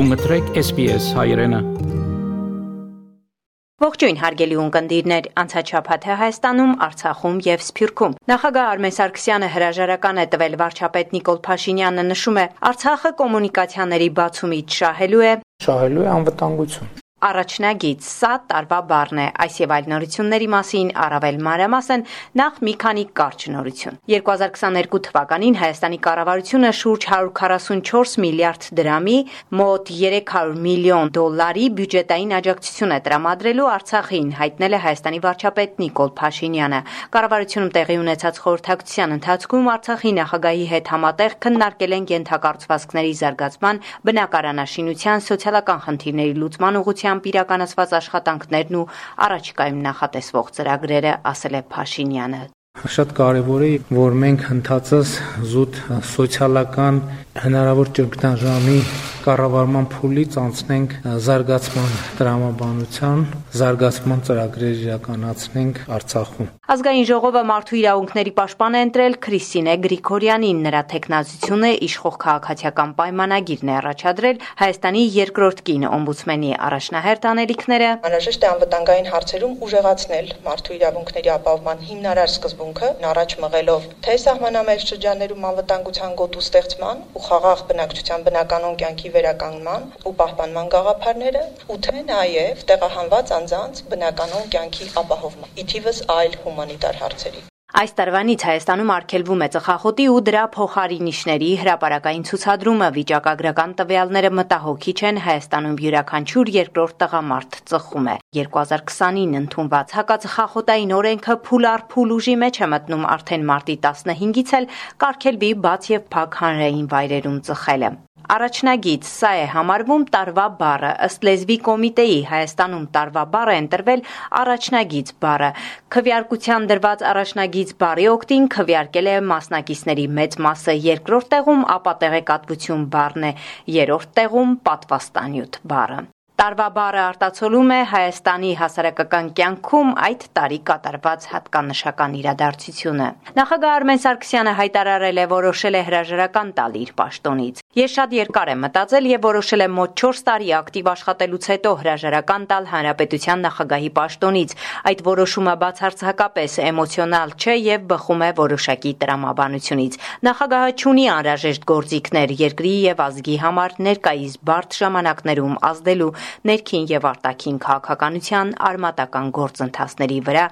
Դու մտրեք SPS հայրենը։ Ողջույն հարգելի ունկնդիրներ, անցաչափաթը Հայաստանում, Արցախում եւ Սփյուռքում։ Նախագահ Արմեն Սարգսյանը հրաժարական է տվել վարչապետ Նիկոլ Փաշինյանը նշում է, Արցախը կոմունիկացիաների բացումից շահելու է շահելու է անվտանգություն։ Առաջնագիծ սա տարվա բառն է, այս եւ այլ նորությունների մասին առավել մանրամասն նախ մի քանի կարճ նորություն։ 2022 թվականին Հայաստանի կառավարությունը շուրջ 144 միլիարդ դրամի, մոտ 300 միլիոն դոլարի բյուջետային աջակցություն է տրամադրելու Արցախին, հայտնել է Հայաստանի վարչապետ Նիկոլ Փաշինյանը։ Կառավարությունում տեղի ունեցած խորհրդակցության ընթացքում Արցախի նախագահի հետ համատեղ քննարկել են յենթակառուցվածքների զարգացման, բնակարանաշինության, սոցիալական խնդիրների լուծման ուղղությամբ ուղղությամբ իրականացված աշխատանքներն ու առաջիկայում նախատեսվող ծրագրերը, ասել է Փաշինյանը։ Շատ կարևոր է, որ մենք հնդածս զուտ սոցիալական հնարավոր ճգնաժամի կառավարման փուլից անցնենք զարգացման տրամաբանության, զարգացման ծրագրեր իրականացնենք Արցախում։ Ազգային ժողովը մարդու իրավունքների պաշտպան է ընտրել Քրիստինե Գրիգորյանին, նրա տեխնազությունը իշխող քաղաքացիական պայմանագիրն է առաջադրել Հայաստանի երկրորդ կին օմբուդսմենի առաջնահերթ անելիքները։ Անհրաժեշտ է անվտանգային հարցերում ուժեղացնել մարդու իրավունքների ապահովման հիմնարար սկզբունքը, առաջ մղելով թե սահմանամերձ շրջաններում անվտանգության գոտու ստեղծման ու խաղաղ բնակչության բնականon կյանքի վերականգնման ու պահպանման գաղափարները, ու թե նաև տեղահանված անձանց բնականon կյանքի ապահովման։ Ի թիվս այլ հում հումանիտար հարցերի։ Այս տարվանից Հայաստանում արգելվում է ծխախոտի ու դրա փոխարինիչների հրապարակային ցուցադրումը։ Վիճակագրական տվյալները մտահոգիչ են։ Հայաստանում յուրաքանչյուր երկրորդ տղամարդ ծխում է։ 2020-ին ընդունված հակածխախոտային օրենքը փուլ առ փուլ ուժի մեջ է մտնում արդեն մարտի 15-ից էլ կարգելվի բաց եւ փակ հանրային վայրերում ծխելը։ Առաջնագիծ սա է համարվում տարվա բառը ըստ լեզվի կոմիտեի Հայաստանում տարվա բառը ընտրվել առաջնագիծ բառը քվեարկության դրված առաջնագիծ բառի օկտին քվեարկել է մասնակիցների մեծ մասը երկրորդ տեղում ապա տեղեկատվություն բառն է երրորդ տեղում պատվաստանյութ բառը Տարվա բառը արտացոլում է Հայաստանի հասարակական կյանքում այդ տարի կատարված հատկանշական իրադարձությունը։ Նախագահ Արմեն Սարգսյանը հայտարարել է որոշել է հրաժարական տալ իր պաշտոնից։ Ես շատ երկար եմ մտածել եւ որոշել եմ մոտ 4 տարի ակտիվ աշխատելուց հետո հրաժարական տալ հանրապետության նախագահի պաշտոնից։ Այդ որոշումը բացարձակապես էմոցիոնալ չէ եւ բխում է որոշակի տրամաբանությունից։ Նախագահը ունի անհրաժեշտ գործիքներ երկրի եւ ազգի համար ներկայիս բարդ ժամանակներում ազդելու ներքին եւ արտաքին քաղաքականության արմատական գործընթացների վրա,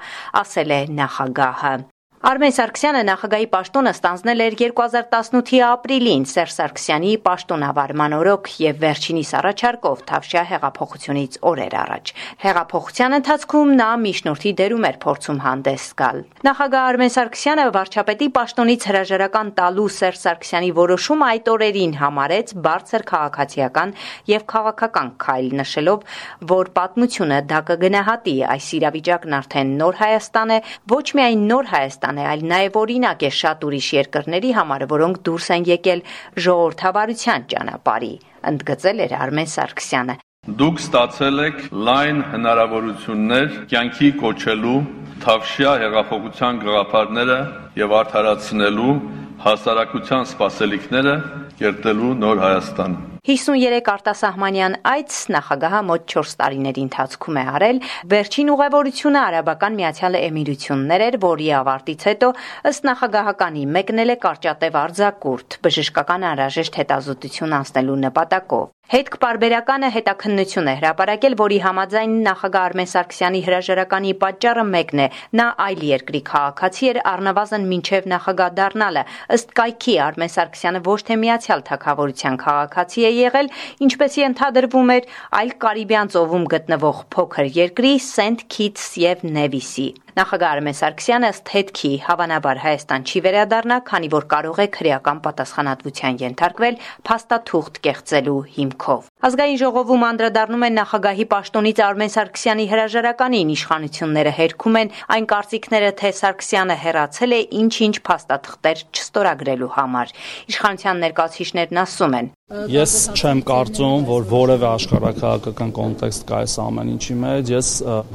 ասել է նախագահը։ Արմեն Սարգսյանը նախագահի պաշտոնը ստանձնել էր 2018-ի ապրիլին Սերժ Սարգսյանի պաշտոնավարման օրոք եւ վերջինիս առաջարկով Թավշյա հեղափոխությունից օրեր առաջ։ Հեղափոխության ընթացքում նա միջնորդի դերում էր փորձում հանդես գալ։ Նախագահ Արմեն Սարգսյանը վարչապետի պաշտոնից հրաժարական տալու Սերժ Սարգսյանի որոշումը այդ օրերին համարեց բարձր քաղաքացիական եւ քաղաքական քայլ նշելով, որ պատմությունը դա կգնահատի այս իրավիճակն արդեն նոր Հայաստան է, ոչ միայն նոր Հայաստան Հայաստան է, այլ նաև օրինակ է շատ ուրիշ երկրների համար, որոնք դուրս են եկել ժողովրդավարության ճանապարհի, ընդգծել էր Արմեն Սարգսյանը։ Դուք ստացել եք լայն հնարավորություններ կյանքի կոչելու Թավշյա հեղափոխության գաղափարները եւ արդարացնելու հասարակության սպասելիքները կերտելու նոր Հայաստան։ 53 արտասահմանյան այց նախագահը մոտ 4 տարիների ընթացքում է արել։ Վերջին ուղևորությունը Արաբական Միացյալ Էմիրություններ էր, որի ավարտից հետո ըստ նախագահականի մեկնել է կարճատև արձակուրդ, բժշկական անհրաժեշտ հետազոտություն անցնելու նպատակով։ Հետք բարբերականը հետաքննություն է հրապարակել, որի համաձայն նախագահ Արմեն Սարգսյանի հրաժարականի պատճառը մեկն է։ Նա այլ երկրի քաղաքացի էր առնվազն մինչև նախագահ դառնալը։ Ըստ կայքի Արմեն Սարգսյանը ոչ թե միացյալ թագավորության քաղաքացի է եղել, ինչպեսի ընդհանրվում էր, այլ Կարիբյան ծովում գտնվող փոքր երկրի Սենթ Քիթս եւ Նևիսի։ Նախագահ Արմեն Սարգսյանը ըստ հետքի հավանաբար Հայաստան չի վերադառնա, քանի որ կարող է քրեական պատասխանատվության ենթարկվել փաստաթուղթ կեղծելու հիմքով։ Ազգային ժողովում անդրադառնում են նախագահի պաշտոնից Արմեն Սարգսյանի հրաժարականին իշխանությունները հերքում են այն կարծիքները, թե Սարգսյանը հերացել է ինչ-ինչ փաստաթղթեր չստորագրելու համար։ Իշխանության ներկայացուցիչներն ասում են. Ես չեմ կարծում, որ որևէ աշխարհակահաղական կոնտեքստ կա այս ամեն ինչի մեջ։ Ես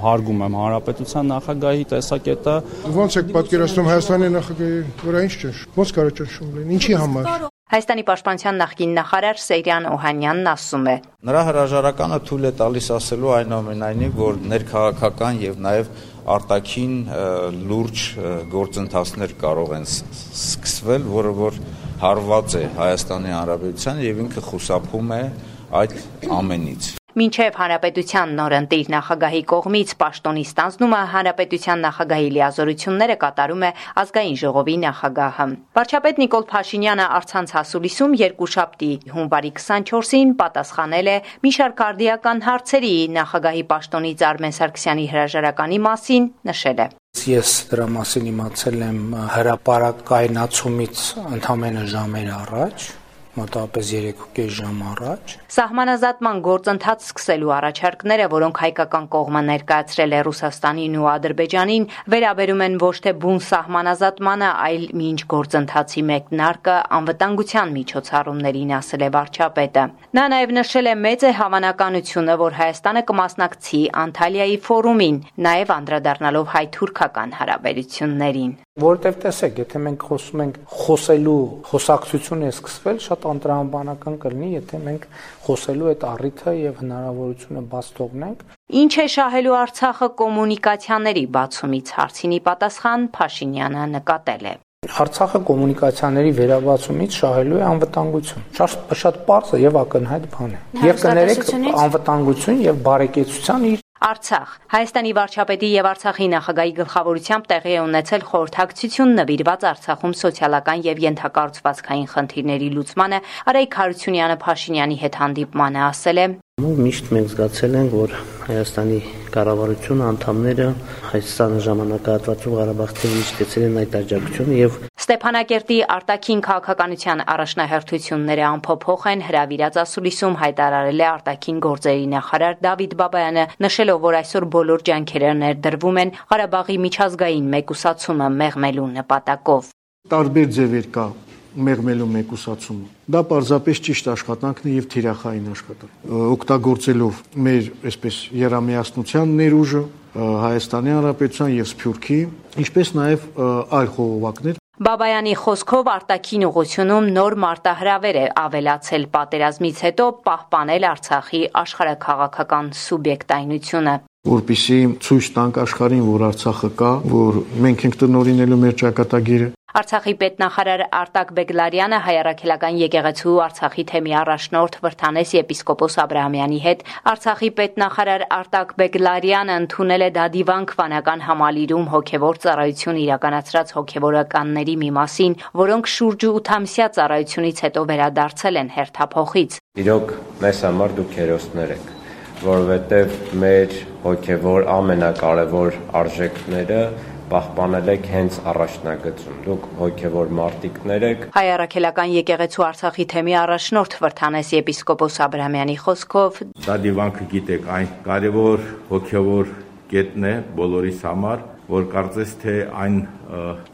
հարգում եմ հանրապետության նախագահի տեսակետը։ Ոնց եք պատկերացնում Հայաստանի նախագահի վրա ինչ ճնշ։ Ոնց կարող ճնշում լինի։ Ինչի համար։ Հայաստանի պաշտպանության նախկին նախարար Սեյրան Օհանյանն ասում է. Նրա հրաժարականը թույլ է տալիս ասելու այնուամենայնիվ, որ ներքաղաքական եւ նաեւ արտաքին լուրջ գործընթացներ կարող են սկսվել, որը որ հարված է Հայաստանի Հանրապետության եւ ինքը խուսափում է այդ ամենից։ Մինչև Հանրապետության նորընտիր նախագահի կողմից պաշտոնի ստանձնումը Հանրապետության նախագահի լիազորությունները կատարում է ազգային ժողովի նախագահը։ Վարչապետ Նիկոլ Փաշինյանը արցանց հասուլիսում երկուշաբթի հունվարի 24-ին պատասխանել է մի շարք արդիական հարցերի նախագահի պաշտոնից Արմեն Սարգսյանի հրաժարականի մասին, նշել է. Ես դրա մասին իմացել եմ հրաապարակայնացումից ընդամենը ժամեր առաջ մոտավորապես 3.5 ժամ առաջ։ Սահմանազատման գործընթաց սկսելու առաջարկները, որոնք հայկական կողմը ներկայացրել է Ռուսաստանին ու Ադրբեջանին, վերաբերում են ոչ թե բուն սահմանազատմանը, այլ մինչ գործընթացի մեկնարկը անվտանգության միջոցառումներին, ասել է վարչապետը։ Նա նաև նշել է մեծ է հավանականությունը, որ Հայաստանը կմասնակցի Անտալիայի ֆորումին, նաև անդրադառնալով հայ-թուրքական հարաբերություններին։ Որտեվ տեսեք, եթե մենք խոսում ենք խոսելու խոսակցություն է սկսվել, շատ անտրամաբանական կլինի, եթե մենք խոսելու այդ առիթը եւ հնարավորությունը բաց թողնենք։ Ինչ է շահելու Արցախը կոմունիկացիաների բացումից հարցինի պատասխան Փաշինյանը նկատել է։ Արցախը կոմունիկացիաների վերաբացումից շահելու է անվտանգություն։ Շատ շատ པարզ եւ ակնհայտ բան է։ Եվ կներեք անվտանգություն եւ բարեկեցության իր Արցախ. Հայաստանի վարչապետի եւ Արցախի նախագահի գլխավորությամբ տեղի է ունեցել խորհրդակցություն նվիրված Արցախում սոցիալական եւ յենթակառուցվածքային խնդիրների լուծմանը Արայք Հարությունյանը Փաշինյանի հետ հանդիպմանը ասել է. Միշտ մենք զգացել ենք, որ Հայաստանի կառավարությունը անդամները Հայաստանի ժամանակահատվածում Ղարաբաղցին իշխեցել են այդ աջակցությունը եւ Ստեփանակերտի արտաքին քաղաքականության առաջնահերթությունները ամփոփող են հրավիրած ասուլիսում հայտարարել է արտաքին գործերի նախարար Դավիթ Բաբայանը, նշելով, որ այսօր բոլոր ջանքերը ներդրվում են Ղարաբաղի միջազգային մեկուսացումը մեղմելու նպատակով։ Տարբեր ձևեր կա մեղմելու մեկուսացումը։ Դա պարզապես ճիշտ աշխատանքն է եւ թիրախային աշխատանք։ Օգտագործելով մեր այսպես երամիասնության ներուժը Հայաստանի Հանրապետության եւ Սփյուռքի, ինչպես նաեւ այլ խողովակներ Բաբայանի խոսքով արտաքին ուղությունում նոր մարտահրավեր է ավելացել պատերազմից հետո պահպանել Արցախի աշխարհակաղակական սուբյեկտայնությունը որպիսի ցույց տանք աշխարհին, որ Արցախը կա, որ մենք ենք տնորինելու մեր ճակատագիրը, Արցախի պետնախարար Արտակ Բեգլարյանը հայարակելական եկեղեցու Արցախի թեմի առաջնորդ Վրթանես եպիսկոպոս Աբ รา համյանի հետ Արցախի պետնախարար Արտակ Բեգլարյանը ընդունել է դադիվանք վանական համալիրում հոգևոր ծառայություն իրականացրած հոգևորականների մի մասին, որոնք շուրջ 8-ամսյա ծառայությունից հետո վերադարձել են հերթափոխից։ Իրոք մեզ համար դուք հերոսներ եք, որովհետև մեր հոգևոր ամենակարևոր արժեքները պահպանել եք հենց առաջնագծում։ Դուք հոգևոր մարտիկներ եք։ Հայ առաքելական եկեղեցու Արցախի թեմի առաջնորդ Վրթանես եպիսկոպոս Աբրահամյանի խոսքով. Դա դիվանքը գիտեք, այն կարևոր հոգևոր կետն է բոլորիս համար, որ կարծես թե այն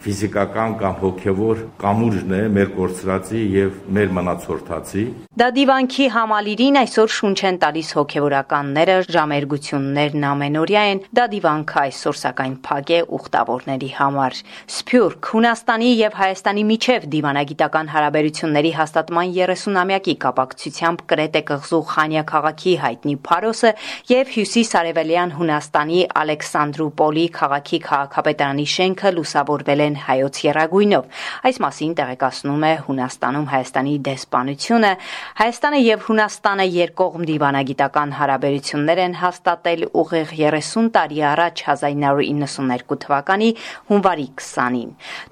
ֆիզիկական կամ հոգևոր կամուրջն է մեր կորցրածի եւ մեր մնացորդացի։ Դա դիվանքի համալիրին այսօր շունչ են տալիս հոգևորականները, ժամերգություններն ամենօրյա են, դա դիվանքը այսօր սակայն փակ է ուխտավորների համար։ Սփյուռք Հունաստանի եւ Հայաստանի միջև դիվանագիտական հարաբերությունների հաստատման 30-ամյակի կապակցությամբ Կրետ է կղզու Խանյա քաղաքի հայտնի Փարոսը եւ Հյուսիս-արևելյան Հունաստանի Ալեքսանդրոպոլի քաղաքի քաղաքապետարանի շենքը լուսավորվել են հայոց երագույնով։ Այս մասին տեղեկացնում է Հունաստանում Հայաստանի դեսպանությունը։ Հայաստանը եւ Հունաստանը երկկողմ դիվանագիտական հարաբերություններ են հաստատել ուղիղ 30 տարի առաջ 1992 թվականի հունվարի 20-ին։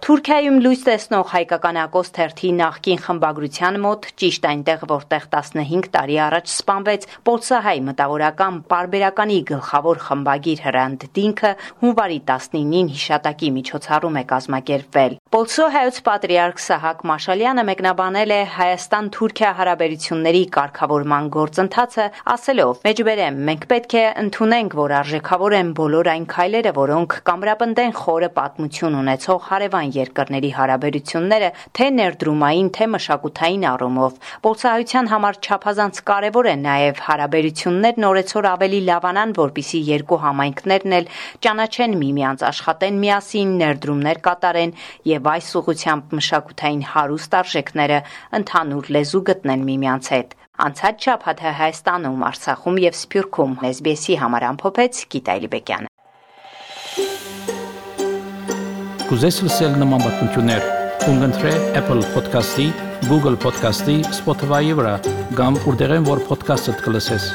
Թուրքիայում լույս տեսնող հայկական ակոս թերթի նախկին խմբագրության մոտ ճիշտ այնտեղ, որտեղ 15 տարի առաջ սպանվեց Պոլսահայ մտավորական պարբերականի գլխավոր խմբագիր Հրանտ Դինքը, հունվարի 19-ին հիշատակի միջոցառում է կազմակերպվել։ Պոլսո հայոց պատրիարք Սահակ Մաշալյանը մեկնաբանել է Հայաստան-Թուրքիա հարաբերությունների կարգավորման գործընթացը, ասելով. «Մեջբերեմ, մենք պետք է ընդունենք, որ արժեքավոր են բոլոր այն քայլերը, որոնք կամրապնդեն խորը պատմություն ունեցող հարևան երկրների հարաբերությունները, թե ներդրումային, թե մշակութային առումով։ Պոլսահայության համար չափազանց կարևոր է նաև հարաբերություններն օրեցօր ավելի լավանան, որpիսի երկու համայնքներն էլ ճանաչեն միմյանց, աշխատեն միասին, ներդրում ցուցադրումներ կատարեն եւ այս ուղությամբ մշակութային հարուստ արժեքները ընդհանուր լեզու գտնեն միմյանց հետ։ Անցած շաբաթը Հայաստանում, Արցախում եւ Սփյուռքում SBS-ի համար ամփոփեց Գիտալի Բեկյանը։ Կուզես լսել նման բանություններ, կընտրե Apple Podcast-ի, Google Podcast-ի, Spotify-ի վրա, կամ որտեղեն որ podcast-ը կլսես։